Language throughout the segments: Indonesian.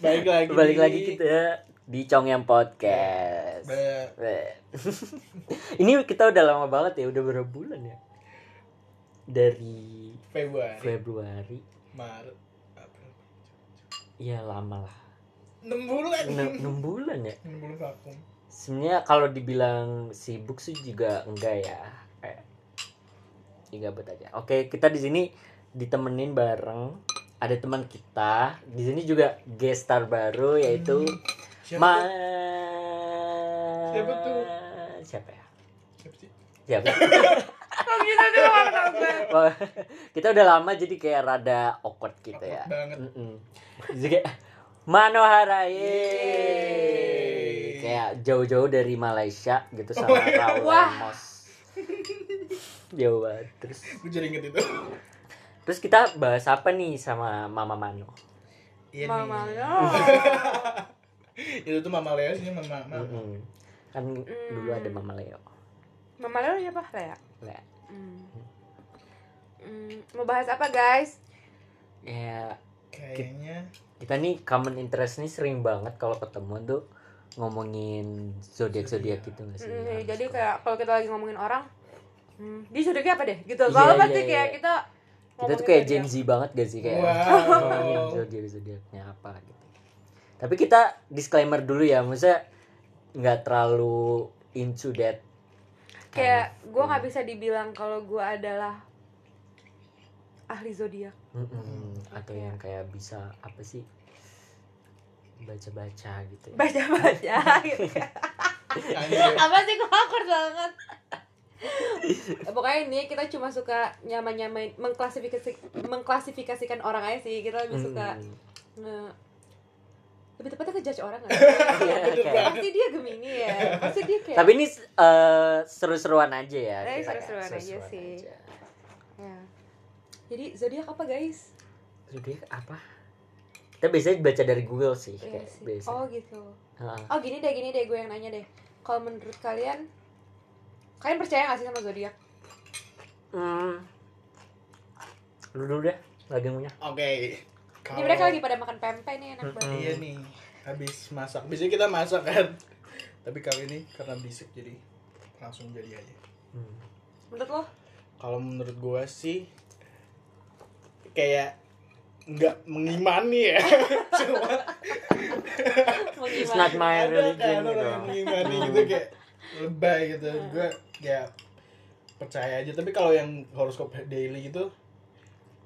Balik lagi. Balik lagi kita di Congyam Podcast. Be- Be- Ini kita udah lama banget ya, udah berapa bulan ya? Dari Februari, Februari. Maret, April. Ya lama lah. 6 bulan. 6, bulan ya. 6 bulan vakum. Sebenarnya kalau dibilang sibuk sih juga enggak ya. Kayak ya gabut aja. Oke, kita di sini ditemenin bareng ada teman kita. Di sini juga guest star baru yaitu Siapa Ma tuh? Siapa tuh? Siapa ya? Siapa sih? Siapa? Oh gitu kita udah lama jadi kayak rada awkward gitu ya. Mm-mm. Jadi kayak Manohara Yeay. Kayak jauh-jauh dari Malaysia gitu sama Oh. Raul Wah. Lemos. Jauh banget. Terus Gue jadi inget itu. Terus kita bahas apa nih sama Mama Mano? Iya Mama nih. lo itu tuh Mama Leo sih Mama Mama. Mm-mm. Kan dulu ada Mama Leo. Mama lo siapa? Lea Lea. Hmm. Hmm, Mau bahas apa guys? Ya Kayaknya kita nih common interest nih sering banget kalau ketemu tuh ngomongin zodiak zodiak gitu nggak sih? Hmm, Harus jadi kayak kalau kita lagi ngomongin orang hmm, Dia zodiaknya apa deh? Gitu Iya, Soalnya iya, pasti iya. kayak kita kita tuh kayak. Gen Z banget gak sih kayak Wow. zodiak zodiaknya apa gitu. Tapi kita disclaimer dulu ya, maksudnya nggak terlalu into that. Kayak gue nggak bisa dibilang kalau gue adalah ahli zodiak Mm-mm. atau yang kayak bisa apa sih baca-baca gitu. Ya. Baca-baca gitu kan. Apa sih gue awkward banget Pokoknya ini kita cuma suka nyama-nyamain mengklasifikasi mengklasifikasikan orang aja sih kita lebih suka Mm. nge lebih tepatnya ngejudge orang kan Iya, kayak- pasti dia gemini ya pasti dia kayak Tapi ini eh, seru-seruan aja ya. Eh, seru-seruan kayak aja sih. aja. ya. jadi zodiak apa guys Zodiak apa? Kita biasanya baca dari Google sih, Iya kayak sih. biasa. oh gitu Heeh. oh gini deh gini deh gue yang nanya deh kalau menurut kalian kalian percaya gak sih sama zodiak Hmm. Lu dulu deh, lagi punya. Oke. ini mereka lagi pada makan pempek nih enak banget Iya nih, habis masak. Biasanya kita masak kan. Tapi kali ini karena bisik jadi langsung jadi aja. Hmm. menurut lo Kalau menurut gua sih kayak nggak mengimani ya. Cuma mau It's not my ada religion kan gitu. mengimani gitu kayak lebay gitu. Gua ya percaya aja. Tapi kalau yang horoskop daily gitu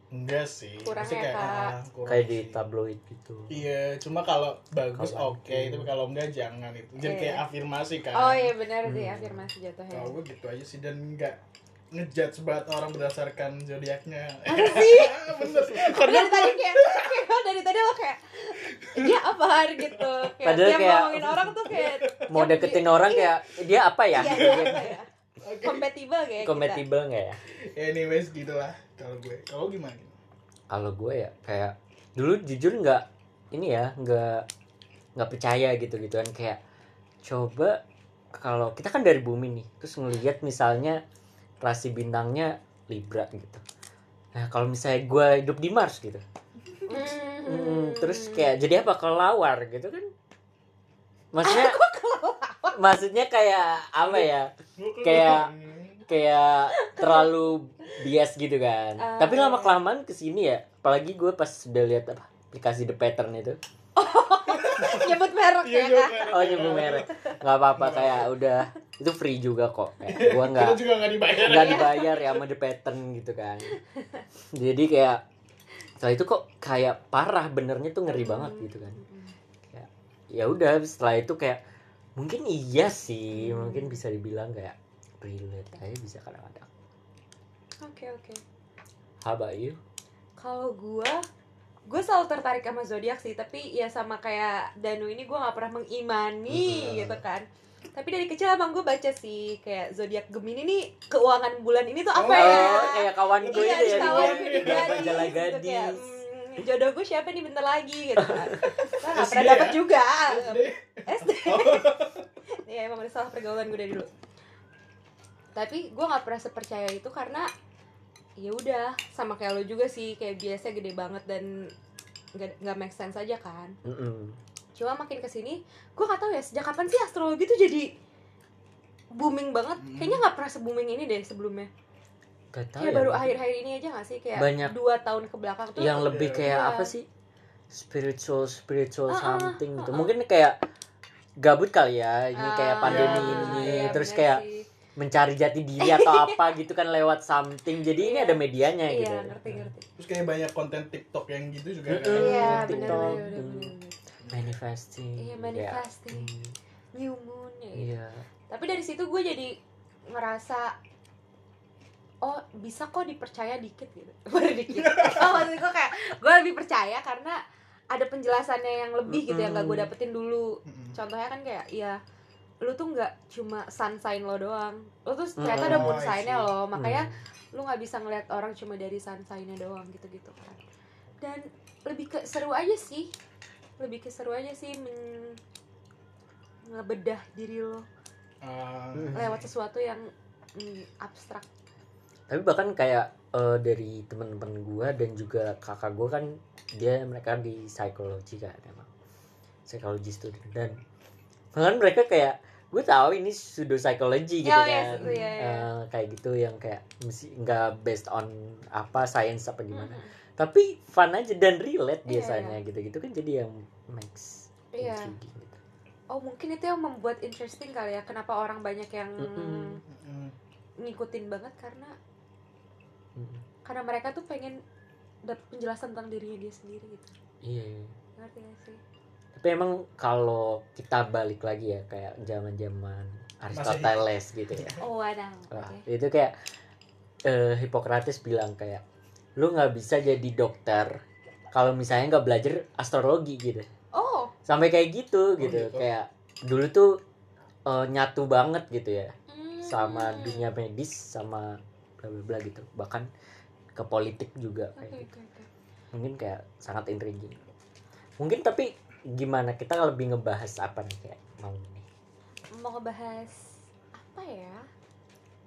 enggak sih. Kurang Maksudnya ya, Kak. ah, kurang Kayak di sih. tabloid gitu. Iya, cuma kalau bagus oke, itu. tapi kalau enggak jangan itu. Jadi Iya. kayak afirmasi kan. oh iya benar sih Hmm. afirmasi jatuhnya Kalau gue gitu aja sih dan enggak ngejudge berat orang berdasarkan zodiaknya. Masa sih? Bener. Karena dari tadi kayak, kayak dari tadi lo kayak dia apa gitu kayak Padahal tiap kayak- ngomongin orang tuh kayak Mau deketin dia- orang kayak dia apa ya? iya dia apa ya kompatibel kayak Kompatibel nggak ya? Anyways gitulah kalau gue. Kalau gimana? Kalau gue ya kayak dulu jujur nggak ini ya nggak nggak percaya gitu gitu kan kayak coba kalau kita kan dari bumi nih terus ngelihat misalnya rasi bintangnya Libra gitu. Nah kalau misalnya gue hidup di Mars gitu, Hmm. Hmm, terus kayak jadi apa kelawar gitu kan? Maksudnya maksudnya kayak apa ya? Kayak- kayak terlalu bias gitu kan. Ah, Tapi lama kelamaan ke sini ya, apalagi gue pas udah lihat apa aplikasi The Pattern itu. nyebut merek Iya, ya kak Oh nyebut merek, nggak apa-apa kayak udah itu free juga kok. Kayak gue nggak nggak dibayar. nggak dibayar ya sama The Pattern gitu kan. Jadi kayak setelah itu kok kayak parah benernya tuh ngeri banget gitu kan. Kayak, ya udah setelah itu kayak mungkin iya sih, mungkin bisa dibilang kayak relate aja bisa kadang-kadang. oke oke How about you? kalau gue gue selalu tertarik sama zodiak sih tapi ya sama kayak Danu ini gue nggak pernah mengimani Hmm. gitu kan tapi dari kecil emang gue baca sih kayak zodiak Gemini nih keuangan bulan ini tuh apa Oh, ya? Oh, kayak kawan gue iya itu ya kawan gue di gadis gitu kayak hmm, jodoh gue siapa nih bentar lagi gitu kan. Nah, nggak pernah ya? juga. SD. SD ya emang udah salah pergaulan gue dari dulu. Tapi gue nggak pernah sepercaya itu karena ya udah sama kayak lo juga sih kayak biasa gede banget dan nggak nggak make sense aja kan. Mm-mm. Cuma makin ke sini gue nggak tahu ya sejak kapan sih astrologi tuh jadi booming banget Hmm. kayaknya nggak pernah se booming ini deh sebelumnya Gak tahu kayak ya. baru akhir-akhir ini aja nggak sih kayak Banyak. dua tahun ke belakang tuh yang lebih Iya. kayak Iya. apa sih spiritual spiritual Ah, ah, something gitu ah, ah. mungkin kayak gabut kali ya ini kayak Ah, pandemi iya, ini iya, terus bener kayak sih. mencari jati diri atau apa gitu kan lewat something jadi ini Iya. ada medianya iya gitu ngerti ngerti terus kayak banyak konten TikTok yang gitu juga Mm-mm. kan iya Hmm, benar TikTok, benar benar hmm. benar. Manifesting. Iya, kayak, manifesting. hmm, new moon ya gitu. iya. Tapi dari situ gue jadi ngerasa oh bisa kok dipercaya dikit gitu. Baru dikit. Oh, maksud gue kayak gue lebih percaya karena ada penjelasannya yang lebih gitu yang gak gue dapetin dulu. Contohnya kan kayak ya lu tuh nggak cuma sun sign lo doang. Lu tuh ternyata ada Mm-mm. moon Oh, sign-nya lo makanya lu nggak bisa ngeliat orang cuma dari sun sign-nya doang gitu-gitu kan. Dan lebih ke seru aja sih lebih ke seru aja sih men- ngebedah diri lo Hmm. lewat sesuatu yang mm, abstrak tapi bahkan kayak eh, dari teman-teman gua dan juga kakak gua kan dia mereka di psikologi kan emang psikologi student dan bahkan mereka kayak gue tahu ini pseudo psikologi gitu Oh, iya, kan iya, iya. Eh, kayak gitu yang kayak mesti nggak based on apa science apa gimana Mhm. Tapi fun aja dan relate Iya, biasanya gitu-gitu kan jadi yang makes Iya. intriguing gitu. oh mungkin itu yang membuat interesting kali ya kenapa orang banyak yang mm-mm. ngikutin banget karena Mm. karena mereka tuh pengen dapet penjelasan tentang dirinya dia sendiri gitu iya iya. ngerti gak sih tapi emang kalau kita balik lagi ya kayak zaman zaman Aristoteles gitu ya oh wadah Wah, oke itu kayak eh, Hippocrates bilang kayak lu nggak bisa jadi dokter kalau misalnya nggak belajar astrologi gitu. Oh. Sampai kayak gitu gitu. gitu. kayak dulu tuh eh, nyatu banget gitu ya. Hmm. sama dunia medis sama bla bla bla gitu. Bahkan ke politik juga kayak gitu. oke oke. Mungkin kayak sangat intriguing. Mungkin tapi gimana? Kita lebih ngebahas apa nih kayak mau nih mau ngebahas apa ya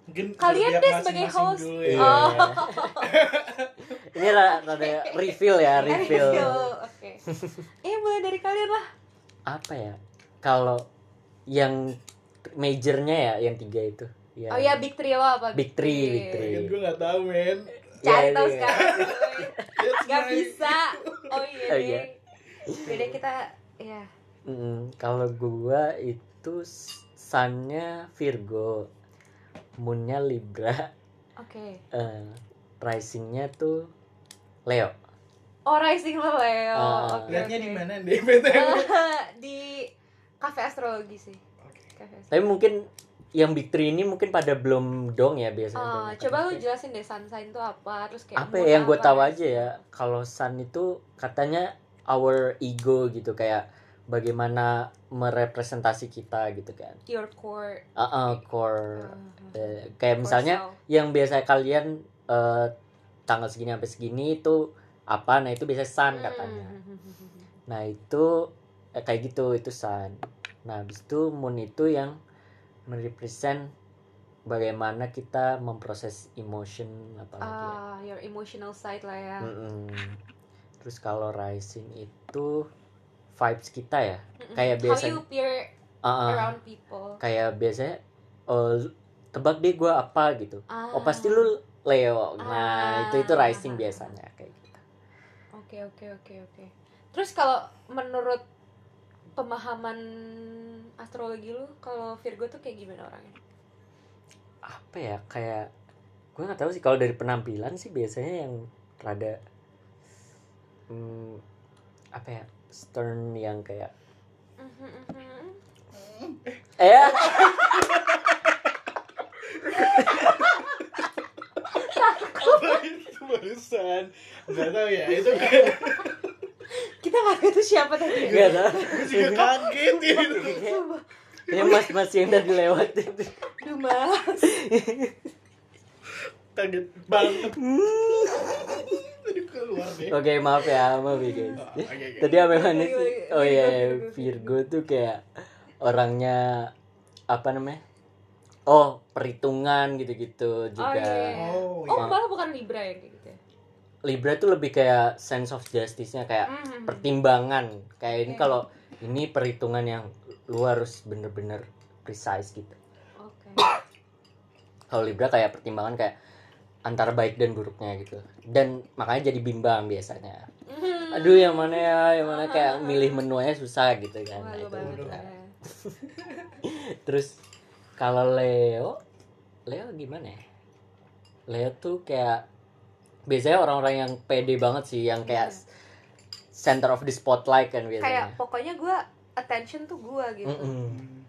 mungkin Kalian deh sebagai host. dulu Iya. ya. Oh. ini rada reveal ya reveal oke eh mulai dari kalian lah apa ya kalau yang majornya ya yang tiga itu ya oh ya big three lo apa Big three, big three. Kan gue gak tahu men cari Ya, tahu iya. sekarang nggak my- bisa oh iya Oh, deh iya. beda kita ya Mm, kalau gua itu sunnya Virgo moonnya Libra. Oke. Eh, risingnya tuh Leo. Oh rising lo Leo. Ah. oke lihatnya oke. di mana? Deh BTW di kafe astrologi sih. Kafe astrologi. tapi mungkin yang big three ini mungkin pada belum dong ya biasanya. Banyak coba lu jelasin deh sun sign itu apa terus kayak apa ya yang gue tahu aja ya kalau sun itu katanya our ego gitu kayak bagaimana merepresentasi kita gitu kan your core Ah, ah, core uh, Eh, kayak core misalnya self. yang biasa kalian eh, tanggal segini sampai segini itu apa nah itu biasa sun katanya Hmm. nah itu eh, kayak gitu itu sun nah habis itu moon itu yang merepresent bagaimana kita memproses emotion ya. ah your emotional side lah ya Mm-mm. terus kalau rising itu vibes kita ya. Mm-mm. kayak how biasa you appear ah. around people. Kayak biasanya oh, tebak deh gue apa gitu. Ah. Oh pasti lu Leo. Nah Ah. itu itu rising biasanya kayak gitu. Oke oke oke oke. Terus kalau menurut pemahaman astrologi lu kalau Virgo tuh kayak gimana orangnya? Apa ya kayak gue nggak tahu sih. Kalau dari penampilan sih biasanya yang rada hmm, apa ya stern yang kayak Mhm, mhm. eh. Itu barusan. Nggak tahu ya itu kayak kita nggak tahu itu siapa tadi nggak tahu. Juga kaget gitu ini mas mas yang tadi lewat itu. Duh, Mas. kaget banget tadi keluar deh oke maaf ya maaf ya guys Oh, oke, oke. tadi apa oke. oh iya Virgo, iya, Virgo, tuh kayak orangnya apa namanya oh perhitungan gitu-gitu oh juga iya Oh, oh iya. malah bukan Libra yang kayak gitu ya Libra tuh lebih kayak sense of justice-nya kayak Mhm. pertimbangan kayak ini Oke. kalau ini perhitungan yang lu harus bener-bener precise gitu Oke. kalau Libra kayak pertimbangan kayak antara baik dan buruknya gitu dan makanya jadi bimbang biasanya Mhm. aduh yang mana ya yang mana kayak milih menunya susah gitu kan Nah, itu ya. terus kalau Leo Leo gimana ya Leo tuh kayak biasanya orang-orang yang pede banget sih yang kayak Iya. center of the spotlight kan Kayak biasanya pokoknya gue attention tuh gue gitu. Mm-mm. Hmm.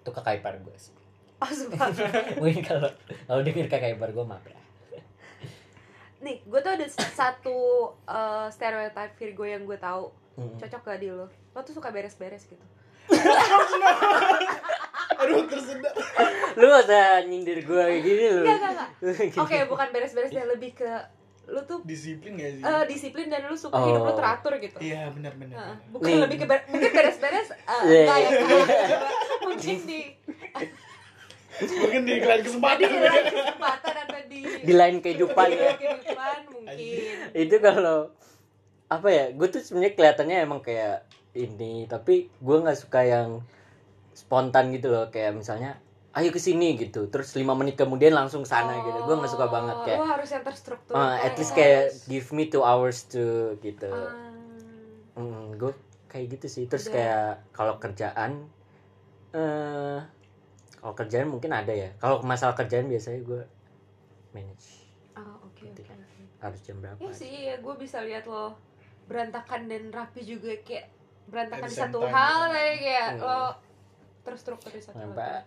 itu kakak ipar gue sih Oh sumpah. mungkin kalau kalau denger kakak ipar gue maaf ya Nih, gue tuh ada satu uh, stereotype Virgo yang gue tahu Mm-mm. cocok gak di lo. Lo tuh suka beres-beres gitu. Aduh tersedak. lu gak usah nyindir gue kayak gini lu Enggak, enggak, enggak. Gini. Oke, bukan beres-beres ya, lebih ke lu tuh Disiplin gak sih? eh, disiplin dan lu suka hidup lu Oh. teratur gitu. Iya benar benar. Benar. bukan Nih. lebih ke ber- mungkin beres-beres uh, Iya. enggak ya mungkin di Mungkin di iklan di kesempatan. lain kesempatan atau di di lain kehidupan ya. Kehidupan mungkin. Itu kalau apa ya gue tuh sebenarnya kelihatannya emang kayak ini tapi gue nggak suka yang spontan gitu loh. Kayak misalnya ayo ke sini gitu. Terus lima menit kemudian langsung sana gitu. Gue nggak suka banget kayak lu harus yang terstruktur "Ah, at least kayak give me two hours to gitu. Hmm, gue kayak gitu sih. Terus Udah. kayak kalau kerjaan eh kalau kerjaan mungkin ada ya kalau masalah kerjaan biasanya gue manage oh oke oke oke harus jam berapa ya sih ya gue bisa lihat lo berantakan dan rapi juga kayak berantakan di satu time, hal gitu. kayak kayak Hmm. lo terstruktur di satu?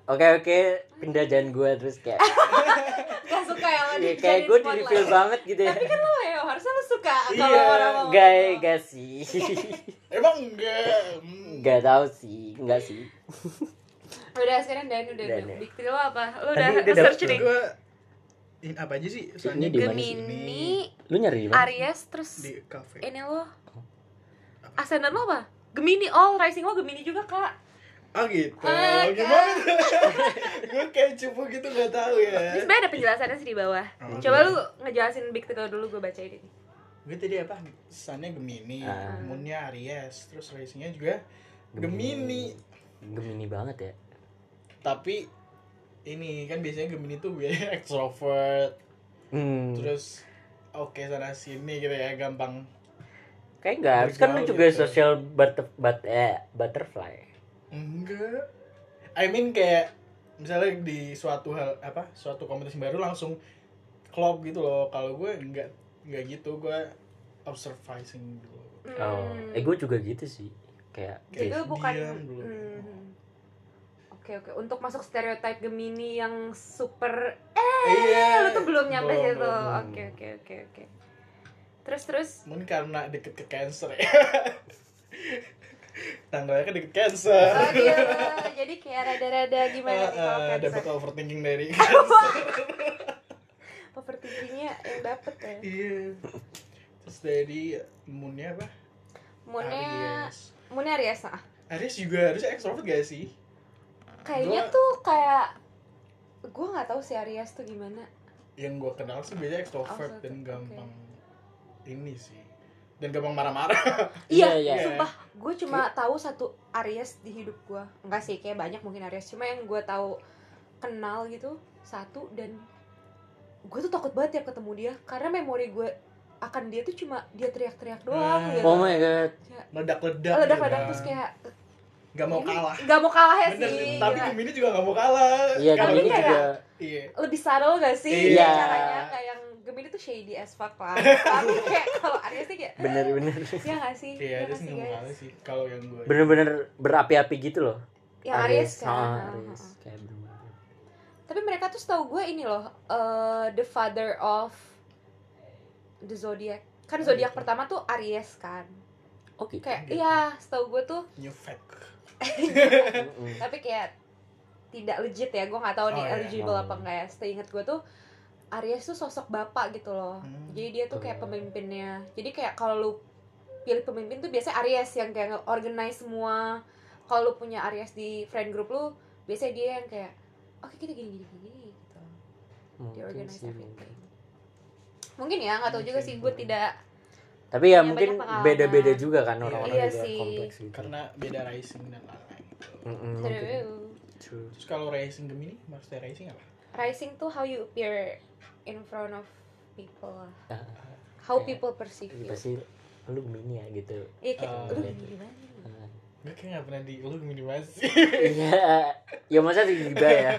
Oke oke pindah jangan gue terus kayak gak suka ya lo ya, dijadiin kayak gue di reveal banget gitu ya tapi kan lo ya harusnya lo suka Iya, kalau orang ngomong gak gitu. gak sih Emang enggak. Hmm. gak tahu sih enggak sih udah sekarang Dan udah Dan, udah ya. lo apa lo Tadi udah dapet nih Gue ini apa aja sih? Soalnya di mana sih? Gemini lu nyari di mana? Aries terus di cafe. ini lo ascendant lo apa Gemini all rising lo Gemini juga kak Oh gitu. Ah, Gimana tuh? gue kayak cupu gitu gak tahu ini ya. sebenarnya ada penjelasannya sih di bawah Oh, coba iya. lu ngejelasin big three dulu gue bacain ini Gue tadi apa? Sunnya Gemini, Ah. Moonnya Aries, terus risingnya juga Gemini. Gemini banget ya Tapi ini kan biasanya Gemini tuh gue extrovert, hmm. terus oke sana sini gitu ya, gampang. kayak enggak harus kan lu juga gitu. social butter, but, eh, butterfly Enggak. I mean kayak misalnya di suatu hal apa, suatu komunitas baru langsung klop gitu loh. Kalau gue enggak enggak gitu, gue observing dulu. oh Hmm. eh gue juga gitu sih kayak jadi Kayak lu bukan diam dulu. Hmm. Oke oke untuk masuk stereotype Gemini yang super iya. lu tuh belum nyampe Belum, situ oke oke oke oke terus terus Mungkin karena deket ke cancer ya. Tanggalnya kan deket cancer. oh gitu jadi kayak rada-rada gimana nih kalau Eh, eh, dapat overthinking dari cancer. overthinkingnya yang dapet ya Iya. Terus dari moonnya apa? moonnya Aries. moonnya Aries ah Aries juga harusnya extrovert gak sih? Kayaknya Gua- tuh kayak gue nggak tahu si Aries tuh gimana Yang gue kenal sih biasanya extrovert Extrovert, dan gampang ini sih. Dan gampang marah-marah. Iya, iya iya. sumpah gue cuma tahu satu Aries di hidup gue enggak sih kayak banyak mungkin Aries cuma yang gue tahu kenal gitu satu dan gue tuh takut banget tiap ketemu dia karena memori gue akan dia tuh cuma dia teriak-teriak doang Nah. gitu oh my god Ledak-ledak. ledak-ledak gitu terus kan. kayak Gak mau kalah. nggak mau kalah ya Bener, sih tapi gila. Gemini juga gak mau kalah. iya Gemini kayak- juga Iya. lebih subtle gak sih Iya. caranya kayak yang Gemini tuh shady as fuck lah tapi kayak kalau Aries sih kayak bener bener ya gak sih Iya, ya Aries nggak sih gak mau kalah sih. Kalau yang gue. bener-bener berapi-api gitu loh yang Aries kan ah, Heeh, Aries. kayak bener-bener Tapi mereka tuh setahu gue ini loh, eh, the father of the zodiac. Kan Oh, zodiak gitu. pertama tuh Aries kan. oh gitu Kayak Gitu. iya, setahu gue tuh New fact. Tapi kayak tidak legit ya. Gue nggak tahu nih Oh, iya. eligible Oh. apa enggak ya. Seingat gue tuh Aries tuh sosok bapak gitu loh. Hmm. Jadi dia tuh kayak pemimpinnya. Jadi kayak kalau lu pilih pemimpin tuh biasanya Aries yang kayak nge-organize semua. Kalau lu punya Aries di friend group lu, biasanya dia yang kayak oke kita gini gini gini gitu. Dia Mungkin organize sih, everything. mungkin ya nggak tahu juga sih gue tidak tapi ya Punya mungkin beda-beda juga kan Iya. orang-orang Iya juga sih. kompleks gitu karena beda racing dan lain-lain. True. True. terus kalau racing gemini maksudnya racing apa rising tuh how you appear in front of people lah Ah, how Kayak- people perceive you pasti lu mini ya gitu iya kayak Ah, lu gitu. gimana Ah. gue kayak gak pernah di lu gemini masih iya ya masa tiba ya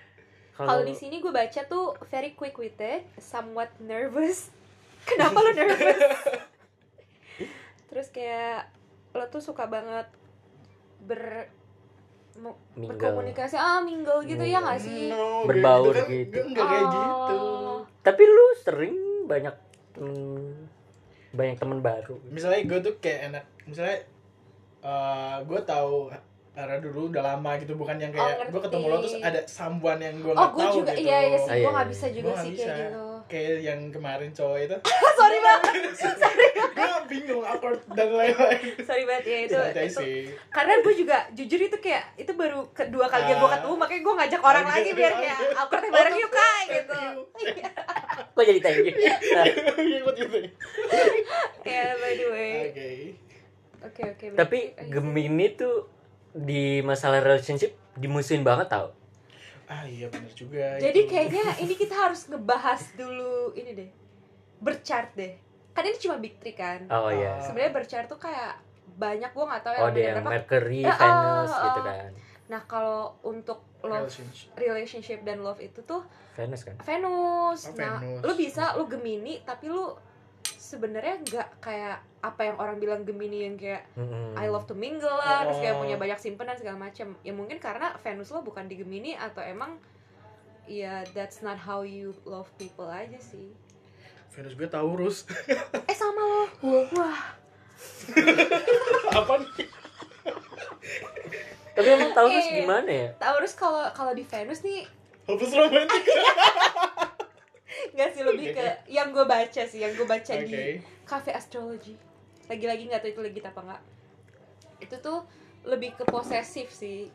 kalau di sini gue baca tuh very quick witted somewhat nervous kenapa lu nervous terus kayak lo tuh suka banget ber Mingle. berkomunikasi ah mingle gitu ya Mingle. nggak sih no, Berbaur kan, gitu. gue enggak kayak Oh. gitu tapi lu sering banyak temen banyak temen baru misalnya gue tuh kayak enak misalnya eh gue tahu Ara dulu udah lama gitu bukan yang Oh, kayak gue ketemu lo terus ada sambuan yang gue oh nggak gue tahu juga gitu iya iya sih Ah, gue iya, nggak iya. bisa juga Gua sih bisa. kayak gitu kayak yang kemarin cowok itu sorry banget awkward dan lain-lain. Sorry banget ya itu, santai itu sih. karena gue juga jujur itu kayak itu baru kedua kali gue Ah. ketemu makanya gue ngajak orang lagi biar kayak awkward bareng yuk kak Thank gitu. You. Iya. kok jadi thank you. Ya by the way. Oke. Oke oke tapi Gemini tuh di masalah relationship dimusuhin banget tau. Ah iya bener juga jadi itu. kayaknya ini kita harus ngebahas dulu ini deh. Berchart deh kan ini cuma big three kan oh iya Ah. sebenarnya berchart tuh kayak banyak gue nggak tahu oh yang dia yang berapa Mercury Ah, Venus ah, gitu ah. kan nah kalau untuk love relationship relationship dan love itu tuh Venus kan Venus. Oh, nah, Venus. lu bisa lu Gemini tapi lu sebenarnya nggak kayak apa yang orang bilang Gemini yang kayak Mm-mm. I love to mingle lah, terus kayak Oh. punya banyak simpenan segala macam. Ya mungkin karena Venus lo bukan di Gemini atau emang ya that's not how you love people aja sih. Venus gue Taurus. Eh sama lo. Wah. Wah, apa nih? Tapi emang tahu terus Eh. gimana ya? Taurus kalau kalau di Venus nih hopeless romantic nggak sih lebih ke yang gue baca sih, yang gue baca oke. Di cafe astrology. Lagi-lagi nggak tahu itu legit apa nggak. Itu tuh lebih ke posesif sih.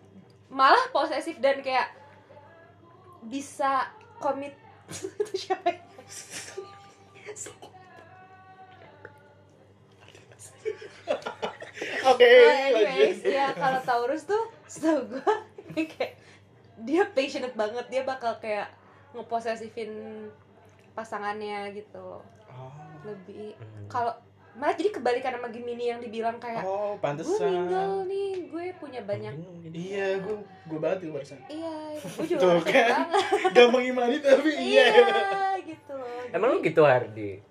Malah posesif dan kayak bisa komit itu siapa ya? Oke Oh, anyways lanjut. ya kalau Taurus tuh setahu gue kayak dia passionate banget dia bakal kayak ngeposesifin pasangannya gitu oh lebih Hmm. kalau malah jadi kebalikan sama Gemini yang dibilang kayak oh gue pantesan. mingle nih gue punya banyak iya gue gue banget itu barusan iya gue juga Tuh kan. banget. Gak mengimani tapi iya iya. gitu loh. Emang lu gitu Hardi?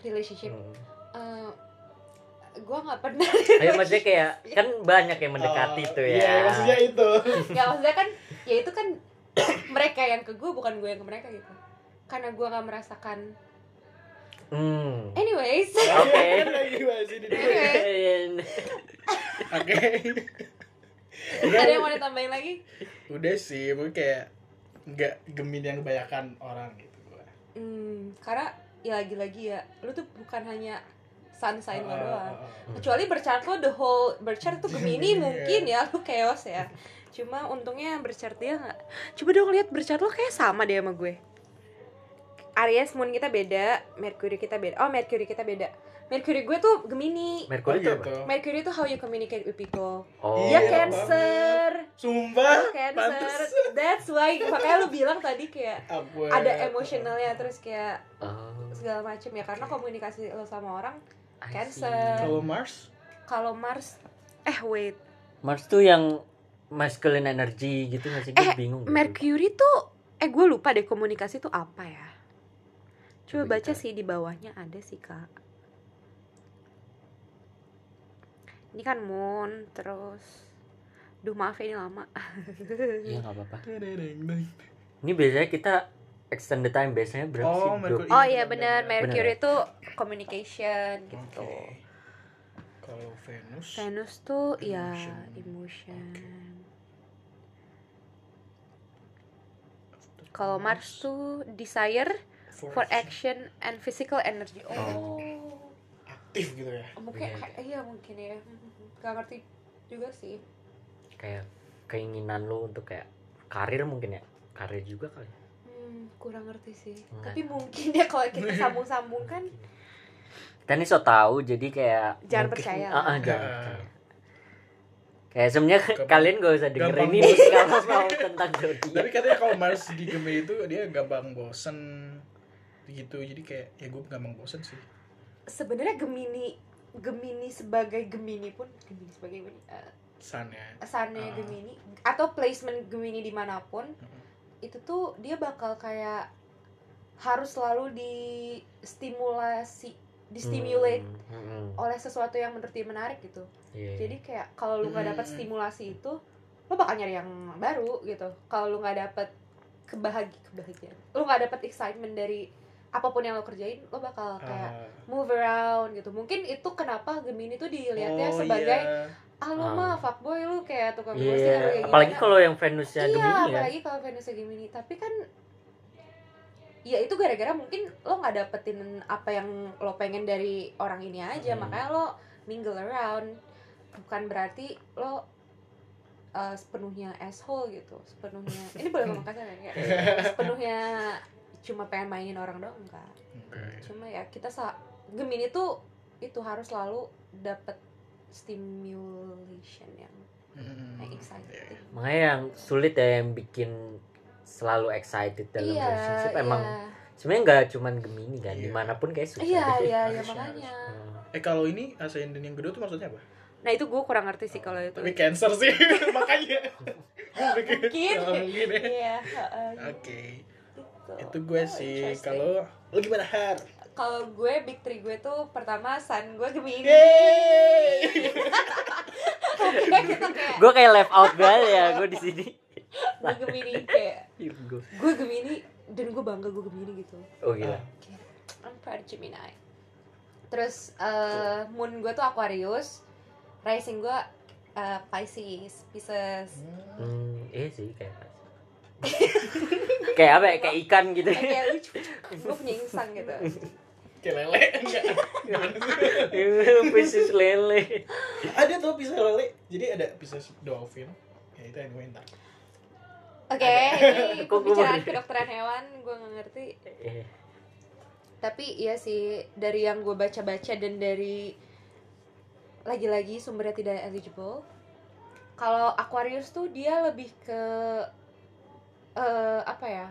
Relationship. Hmm. eh gue nggak pernah. Ayo maksudnya kayak kan banyak yang mendekati Oh, tuh ya. iya maksudnya itu. Ya maksudnya kan ya itu kan mereka yang ke gue bukan gue yang ke mereka gitu. Karena gue nggak merasakan Hmm. anyways Oke. lagi bahas ini dulu Anyway. oke ada yang mau ditambahin lagi udah sih mungkin kayak nggak gemini yang kebanyakan orang gitu gua hmm, karena ya lagi-lagi ya lu tuh bukan hanya sun sign lo Ah, doang ah, ah. kecuali berchart lo the whole berchart tuh Gemini Iya. mungkin ya lu chaos ya cuma untungnya berchart dia nggak coba dong lihat berchart lo kayak sama deh sama gue Aries moon kita beda Mercury kita beda oh Mercury kita beda Mercury gue tuh Gemini Mercury itu gitu. apa? Mercury tuh how you communicate with people Oh. dia Iya, Cancer Sumpah, Cancer pantes. that's why makanya lu bilang tadi kayak Apa? ada emosionalnya terus kayak Oh. segala macem ya karena komunikasi lo sama orang I. Cancer. Kalau Mars? kalau Mars eh wait Mars tuh yang masculine energy gitu nggak sih? Gue Eh, bingung. gitu. Mercury tuh eh gue lupa deh komunikasi tuh apa ya coba baca kita- sih di bawahnya ada sih kak ini kan moon terus duh maaf ya ini lama Iya nggak apa-apa. Ini biasanya kita extended time biasanya berapa Oh, sih? Mercury. Oh Iya, benar. Mercury tuh communication gitu Oke. Kalau Venus? Venus tuh ya Emotion. emotion kalau Mars tuh desire for action and physical energy oh aktif gitu ya. mungkin Iya. kayak- iya mungkin ya gak ngerti juga sih Kayak keinginan lo untuk kayak karir mungkin ya. Karir juga kali. hmm. kurang ngerti sih tapi mungkin ya kalau kita sambung-sambung kan kita nih so tahu jadi kayak Jangan mungkin- percaya ah, lah. jangan percaya. kayak sebenarnya kalian gak usah dengerin ini kalau mau tentang zodiak tapi katanya kalau Mars di Gemini itu dia gampang bosen gitu jadi kayak ya gue gampang bosen sih sebenarnya Gemini Gemini sebagai Gemini pun Gemini sebagai Gemini eh, Sun ya asalnya Ah. Gemini atau placement Gemini di mana pun Mm-mm. itu tuh dia bakal kayak harus selalu distimulasi distimulate Hmm, hmm, oleh sesuatu yang menurut dia menarik gitu iya. jadi kayak kalau lu nggak dapat Hmm. stimulasi itu lo bakal nyari yang baru gitu kalau lu nggak dapat kebahagi kebahagiaan lu nggak dapat excitement dari apa pun yang lo kerjain lo bakal kayak Ah. move around gitu. Mungkin itu kenapa Gemini tuh dilihatnya Oh, sebagai iya. ah lu Ah. mah fuckboy lu kayak tukang Iya, ghosting atau kayak apalagi kalau yang Venusnya iya Gemini ya. apalagi kalau Venusnya Gemini. Tapi kan ya itu gara-gara mungkin lo nggak dapetin apa yang lo pengen dari orang ini aja. Hmm. makanya lo mingle around. Bukan berarti lo uh, sepenuhnya asshole gitu. Sepenuhnya ini boleh ngomong kasar ya? Sepenuhnya cuma pengen mainin orang doang enggak Oke. cuma ya kita sa Gemini tuh itu harus selalu dapet stimulation yang Hmm. yang exciting makanya yang sulit ya yang bikin selalu excited dalam iya relationship iya. emang sebenarnya nggak cuman Gemini kan Iya. di mana pun kayak susah iya iya iya Harus, makanya Hmm. eh kalau ini ascendant yang kedua tuh maksudnya apa nah itu gue kurang ngerti sih kalau itu tapi cancer sih makanya Mungkin. Mungkin ya iya oke gitu. itu gue Oh, sih. kalau lu gimana har? Kalau gue big three gue tuh pertama sun gue Gemini gue kayak left out banget ya gue di sini. Gue Gemini kayak gue Gemini dan gue bangga gue Gemini gitu. Oh gila. Kayak, I'm proud of Gemini. Terus eh, moon gue tuh Aquarius. Rising gue eh, Pisces Pisces. Hmm, iya sih kayak kayak apa ya? Kayak ikan gitu. Kayak lucu gue punya insang gitu. Kayak lele. Enggak Pisces lele. Ada tuh pisah lele. Jadi ada pisah dolphin. Ya itu anyway entar Oke, ini Kok gua pembicaraan kedokteran hewan, gue gak ngerti. Eh, Tapi iya sih, dari yang gue baca-baca dan dari lagi-lagi sumbernya tidak eligible. Kalau Aquarius tuh dia lebih ke eh apa ya?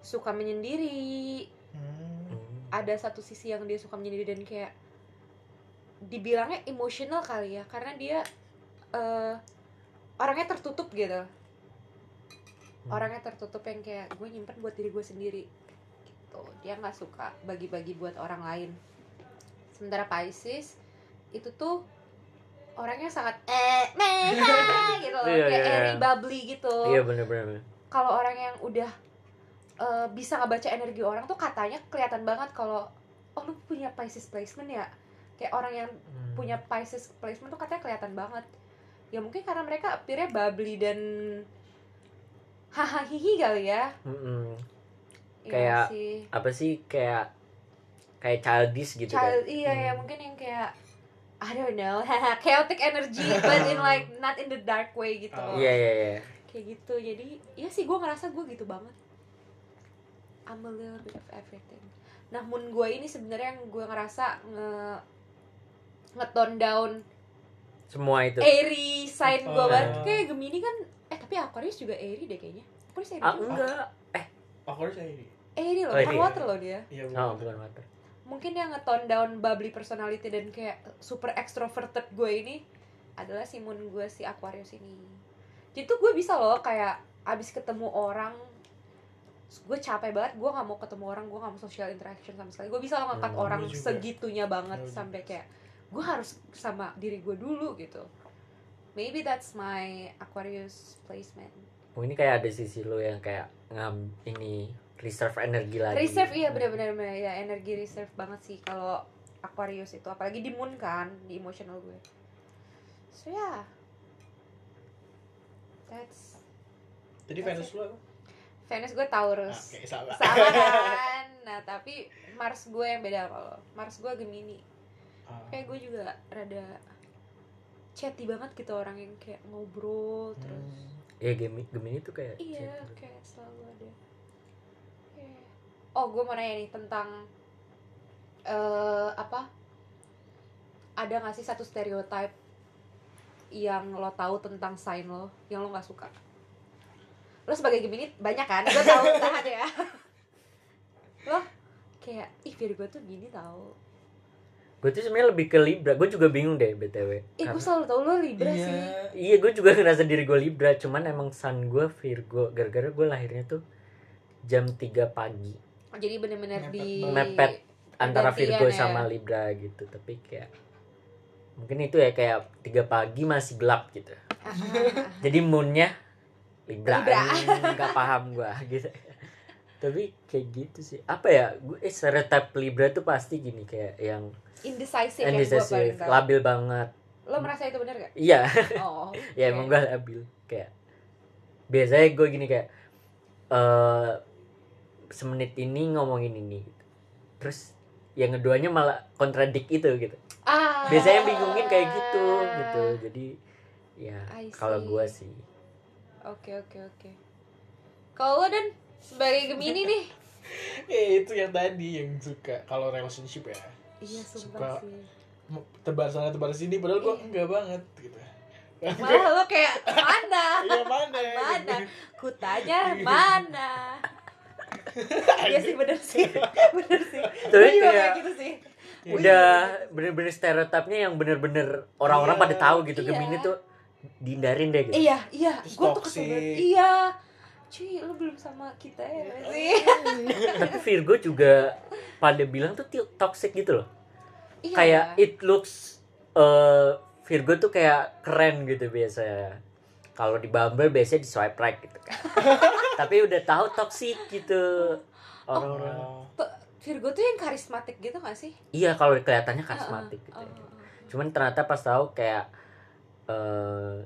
Suka menyendiri. hmm. Ada satu sisi yang dia suka menyendiri dan kayak dibilangnya emosional kali ya, karena dia eh orangnya tertutup gitu. Hmm. orangnya tertutup yang kayak gue nyimpen buat diri gue sendiri gitu dia nggak suka bagi-bagi buat orang lain sementara Pisces itu tuh orangnya sangat eh meh gitu loh Iya, kayak iya, airy iya. bubbly gitu iya bener-bener kalau orang yang udah eh, bisa ngebaca energi orang tuh katanya kelihatan banget kalau oh lu punya Pisces placement ya kayak orang yang Hmm. punya Pisces placement tuh katanya kelihatan banget ya mungkin karena mereka appearnya bubbly dan hahaha hihi kali ya Mm-mm. Iya Kayak sih. apa sih kayak kayak childish gitu Child, kan iya ya Hmm. mungkin yang kayak I don't know chaotic energy but in like not in the dark way gitu Oh. iya iya iya kayak gitu. Jadi ya sih gue ngerasa gue gitu banget. I'm a little bit of everything. Nah moon gue ini sebenarnya yang gue ngerasa nge ngetone down. Semua itu? Airy sign gue Oh. banget. kayak Gemini kan eh tapi Aquarius juga airy deh kayaknya. Aquarius airy ah juga. enggak. Aku harus ini airy loh Oh, bukan airy. water loh dia. Iya oh bukan. water. Mungkin yang ngetone down bubbly personality dan kayak super extroverted gue ini adalah si moon gue si Aquarius ini jadi tuh gue bisa loh kayak abis ketemu orang gue capek banget gue nggak mau ketemu orang gue nggak mau social interaction sama sekali gue bisa loh ngangkat Hmm, orang segitunya banget juga. sampai kayak gue harus sama diri gue dulu gitu maybe that's my Aquarius placement Oh, ini kayak ada sisi lo yang kayak ngam ini reserve energi lagi reserve iya benar-benar benar. ya energi reserve banget sih kalau Aquarius itu apalagi di moon kan di emotional gue so ya yeah. That's jadi Venus lu apa? Venus gue Taurus. Oke salah. Sama kan? Nah tapi Mars gue yang beda kalau Mars gue Gemini. Ah. kayak gue juga rada chatty banget gitu orang yang kayak ngobrol terus. Hmm. ya Gemini Gemini tuh kayak iya kayak selalu ada. Oh gue mau nanya nih tentang eh apa? Ada nggak sih satu stereotype yang lo tahu tentang sign lo yang lo nggak suka? Lo sebagai Gemini banyak kan? Gue tahu tahan ya. Lo kayak ih Virgo tuh gini tau. Gue tuh sebenarnya lebih ke Libra. Gue juga bingung deh btw eh gue selalu tau lo Libra Iya. sih. Iya gue juga ngerasa diri gue Libra. Cuman emang sun gue Virgo gara-gara gue lahirnya tuh jam 3 pagi. Jadi bener-bener di. Mepet antara Virgo ya. sama Libra gitu. Tapi kayak mungkin itu ya kayak tiga pagi masih gelap gitu. Jadi moonnya Libra, nggak paham gua gitu. Tapi kayak gitu sih. Apa ya gue eh, stereotype Libra tuh pasti gini kayak yang indecisive yang indecisive tahu. labil banget. Lo merasa itu bener gak? iya. Oh ya oke. emang gue labil. Kayak biasanya gue gini kayak eh semenit ini ngomongin ini. Terus yang keduanya malah kontradik itu gitu. Ah biasanya yang bingungin kayak gitu gitu jadi ya kalau gue sih Oke oke oke. Kalau lo dan sebagai Gemini nih, ya itu yang tadi yang suka kalau relationship ya iya Suka. sumpah sih. tebar sana tebar sini padahal gue Iya. enggak banget gitu Malah lo kayak mana? iya mana Mana? gitu. Kutanya mana? Iya sih bener sih, bener sih. Tapi kayak gitu sih. Iya. udah bener-bener stereotipnya yang bener-bener orang-orang Iya. pada tahu gitu Iya. Gemini tuh dihindarin deh gitu Iya iya, gue tuh kesel. Iya. Cuy, lo belum sama kita ya sih? tapi Virgo juga pada bilang tuh toxic gitu loh Iya. kayak it looks eh Virgo tuh kayak keren gitu biasanya kalau di Bumble biasanya di swipe right gitu kan tapi udah tahu toxic gitu orang-orang Oh. Virgo tuh yang karismatik gitu gak sih? iya kalau kelihatannya karismatik gitu Oh, ya. oh. cuman ternyata pas tahu kayak eh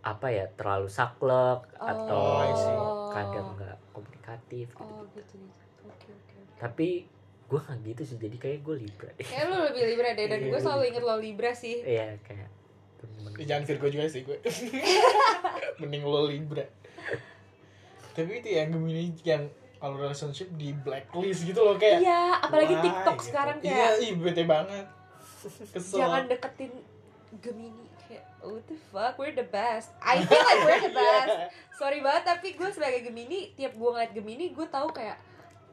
apa ya terlalu saklek atau Oh, see. kadang nggak komunikatif gitu. Oh gitu gitu. Oke oke. oke. tapi gue nggak gitu sih jadi kayak gue libra deh Kayak lo lebih Libra deh dan Iya, gue selalu Libra. inget lo Libra sih. iya kayak temen Ya, jangan Virgo juga sih gue mending lo Libra tapi itu yang Gemini yang kalau relationship di blacklist gitu loh kayak Iya, apalagi why TikTok gitu. sekarang iya kayak ih bete banget kesel jangan deketin Gemini kayak what the fuck we're the best. I feel like we're the best. Iya. Sorry banget tapi gue sebagai Gemini tiap gue ngeliat Gemini gue tahu kayak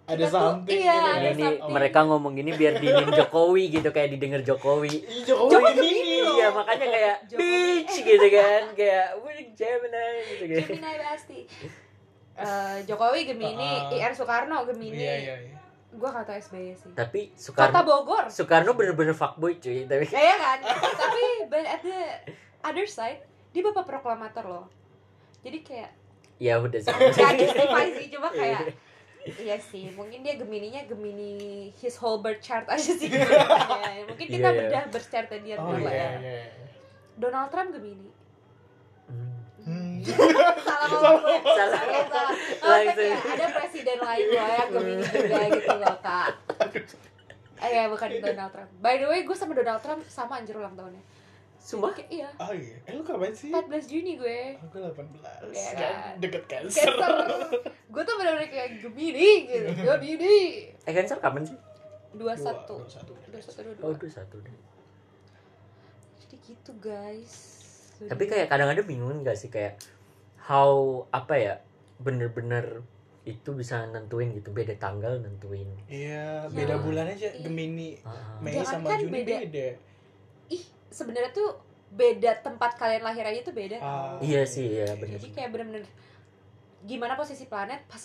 ada tuh- something iya, gitu ada kan. ini something. mereka ngomong gini biar diinin Jokowi gitu kayak didengar Jokowi Jokowi Jokowi Gemini Gemini loh. iya makanya kayak Jokowi. bitch gitu kan kayak we're Gemini gitu kan Gemini pasti. Eh, Jokowi Gemini, Uh-uh. IR Soekarno Gemini. iya iya iya Gue gak tau SBY sih. tapi Kota Soekarno Bogor. Soekarno bener-bener fuckboy cuy tapi Ya, ya kan? Tapi but at the other side, dia bapak proklamator loh. Jadi kayak ya udah sih gak justify sih, cuma kayak Iya sih, mungkin dia Gemininya Gemini his whole birth chart aja sih. Ya, mungkin kita Iya, iya. bedah birth chartnya dia oh dulu iya ya. iya Donald Trump Gemini. Salah ngomong gue. Salah. Salah. Oh, ya, ada presiden lain loh yang Gemini juga gitu loh, Kak. Eh ya, bukan Donald Trump. By the way, gue sama Donald Trump sama anjir ulang tahunnya. Sumpah? Kayak, iya, oh iya eh lu kapan sih 14 Juni gue. aku 18 Iya kan kan? deket cancer Cancer. gue tuh bener-bener kayak Gemini gitu. Gemini. eh Cancer kapan sih 21. Dua, dua, satu. 21 oh 22. udah satu deh Jadi gitu, guys. tapi kayak kadang-kadang bingung gak sih kayak how apa ya bener-bener itu bisa nentuin gitu beda tanggal nentuin iya Ya. beda bulan aja Iya. Gemini Ah, Mei Jangan sama kan Juni beda. beda, ih sebenarnya tuh beda tempat kalian lahir aja tuh beda tau. iya sih iya bener jadi kayak bener-bener gimana posisi planet pas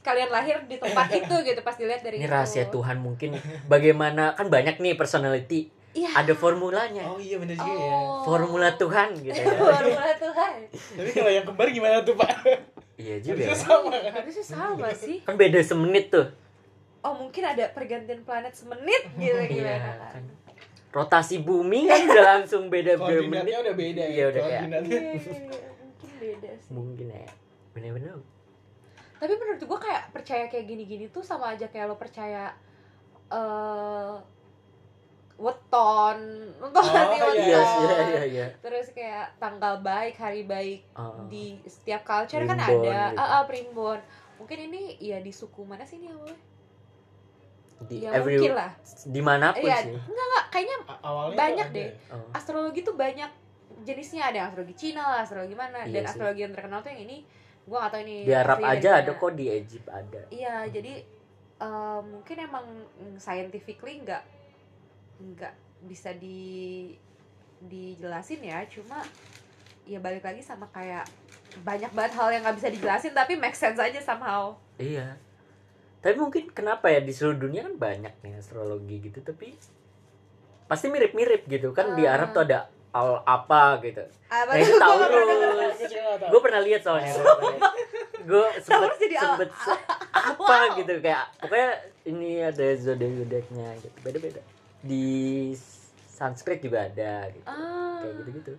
kalian lahir di tempat itu gitu pas dilihat dari ini itu. rahasia Tuhan mungkin bagaimana kan banyak nih personality iya. Ada formulanya. Oh iya bener juga ya. Oh. formula Tuhan gitu ya. Formula Tuhan. Tapi kalau yang kembar gimana tuh pak? Iya juga Harusnya ya. sama. Iya, harusnya sama sih. Kan beda semenit tuh. Oh mungkin ada pergantian planet semenit gitu gimana? iya kan. Rotasi bumi kan udah langsung beda berapa menit koordinatnya udah beda ya Iya, udah kayak- Iya, iya, iya. mungkin beda sih. Mungkin ya. Bener-bener tapi menurut gua kayak percaya kayak gini-gini tuh sama aja kayak lo percaya eh weton. Untuk Oh, nanti iya, weton. iya iya iya. Iya terus kayak tanggal baik hari baik Ah, di setiap culture kan Primbon ada. gitu. ah ah, primbon. Mungkin ini ya di suku mana sih ini awalnya? Di ya every mungkin lah. di mana pun Iya, sih. enggak enggak. Kayaknya awalnya Banyak deh. oh. astrologi tuh banyak jenisnya. Ada yang astrologi Cina lah astrologi mana. Iya dan sih. astrologi yang terkenal tuh yang ini. Gua gak tahu ini di Arab aja ada kok di Egypt ada. Iya jadi eh, mungkin emang scientifically nggak nggak bisa di dijelasin ya. Cuma ya balik lagi sama kayak banyak banget hal yang nggak bisa dijelasin tapi make sense aja somehow. Iya. Tapi mungkin kenapa ya di seluruh dunia kan banyak nih astrologi gitu tapi pasti mirip-mirip gitu. Kan di Ah. Arab tuh ada al apa gitu. Apa Nah, itu tahu. gue pernah lihat soalnya gue sempet Taurus sempet se- apa gitu kayak pokoknya ini ada zodiak zodiaknya gitu. Beda beda di Sanskrit juga ada gitu ah kayak gitu gitu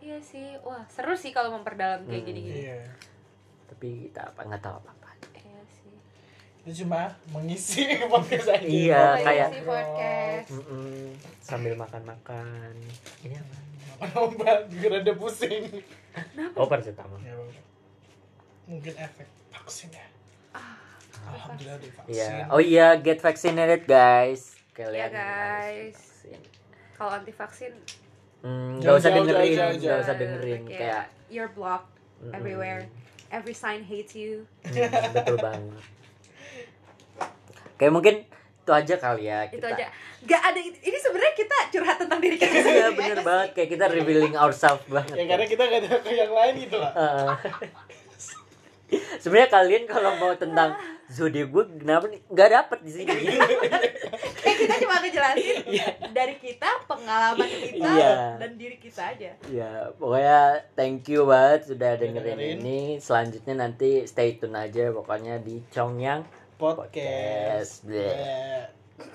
iya sih wah seru sih kalau memperdalam kayak Hmm. gini-gini Iya. tapi kita apa nggak tahu apa apa iya sih Itu cuma mengisi podcast aja. Iya, Oh, kayak- podcast Mm-mm, sambil makan makan iya Makan obat juga rada pusing. oh paracetamol Ya, Bang. Mungkin efek vaksin ya. Ah, Alhamdulillah divaksin. Iya. Oh iya, get vaccinated guys. Kalian Iya, guys. kalau anti vaksin Hmm, Jauh, gak usah dengerin, jauh, jauh, gak jauh. usah dengerin Kayak, kayak you're blocked everywhere. every sign hates you Hmm, betul banget. Kayak mungkin itu aja kali ya itu kita. aja gak ada ini sebenarnya kita curhat tentang diri kita Iya sendiri bener aja banget kayak kita revealing ourselves banget. Ya karena kita gak ada yang lain gitu lah. Heeh. Sebenarnya kalian kalau mau tentang zodiak gue kenapa nih nggak dapet di sini. eh kita cuma ngejelasin dari kita pengalaman kita Iya. dan diri kita aja ya pokoknya thank you banget sudah dengerin, dengerin. ini. Selanjutnya nanti stay tune aja pokoknya di Congyang Podcast. Podcast.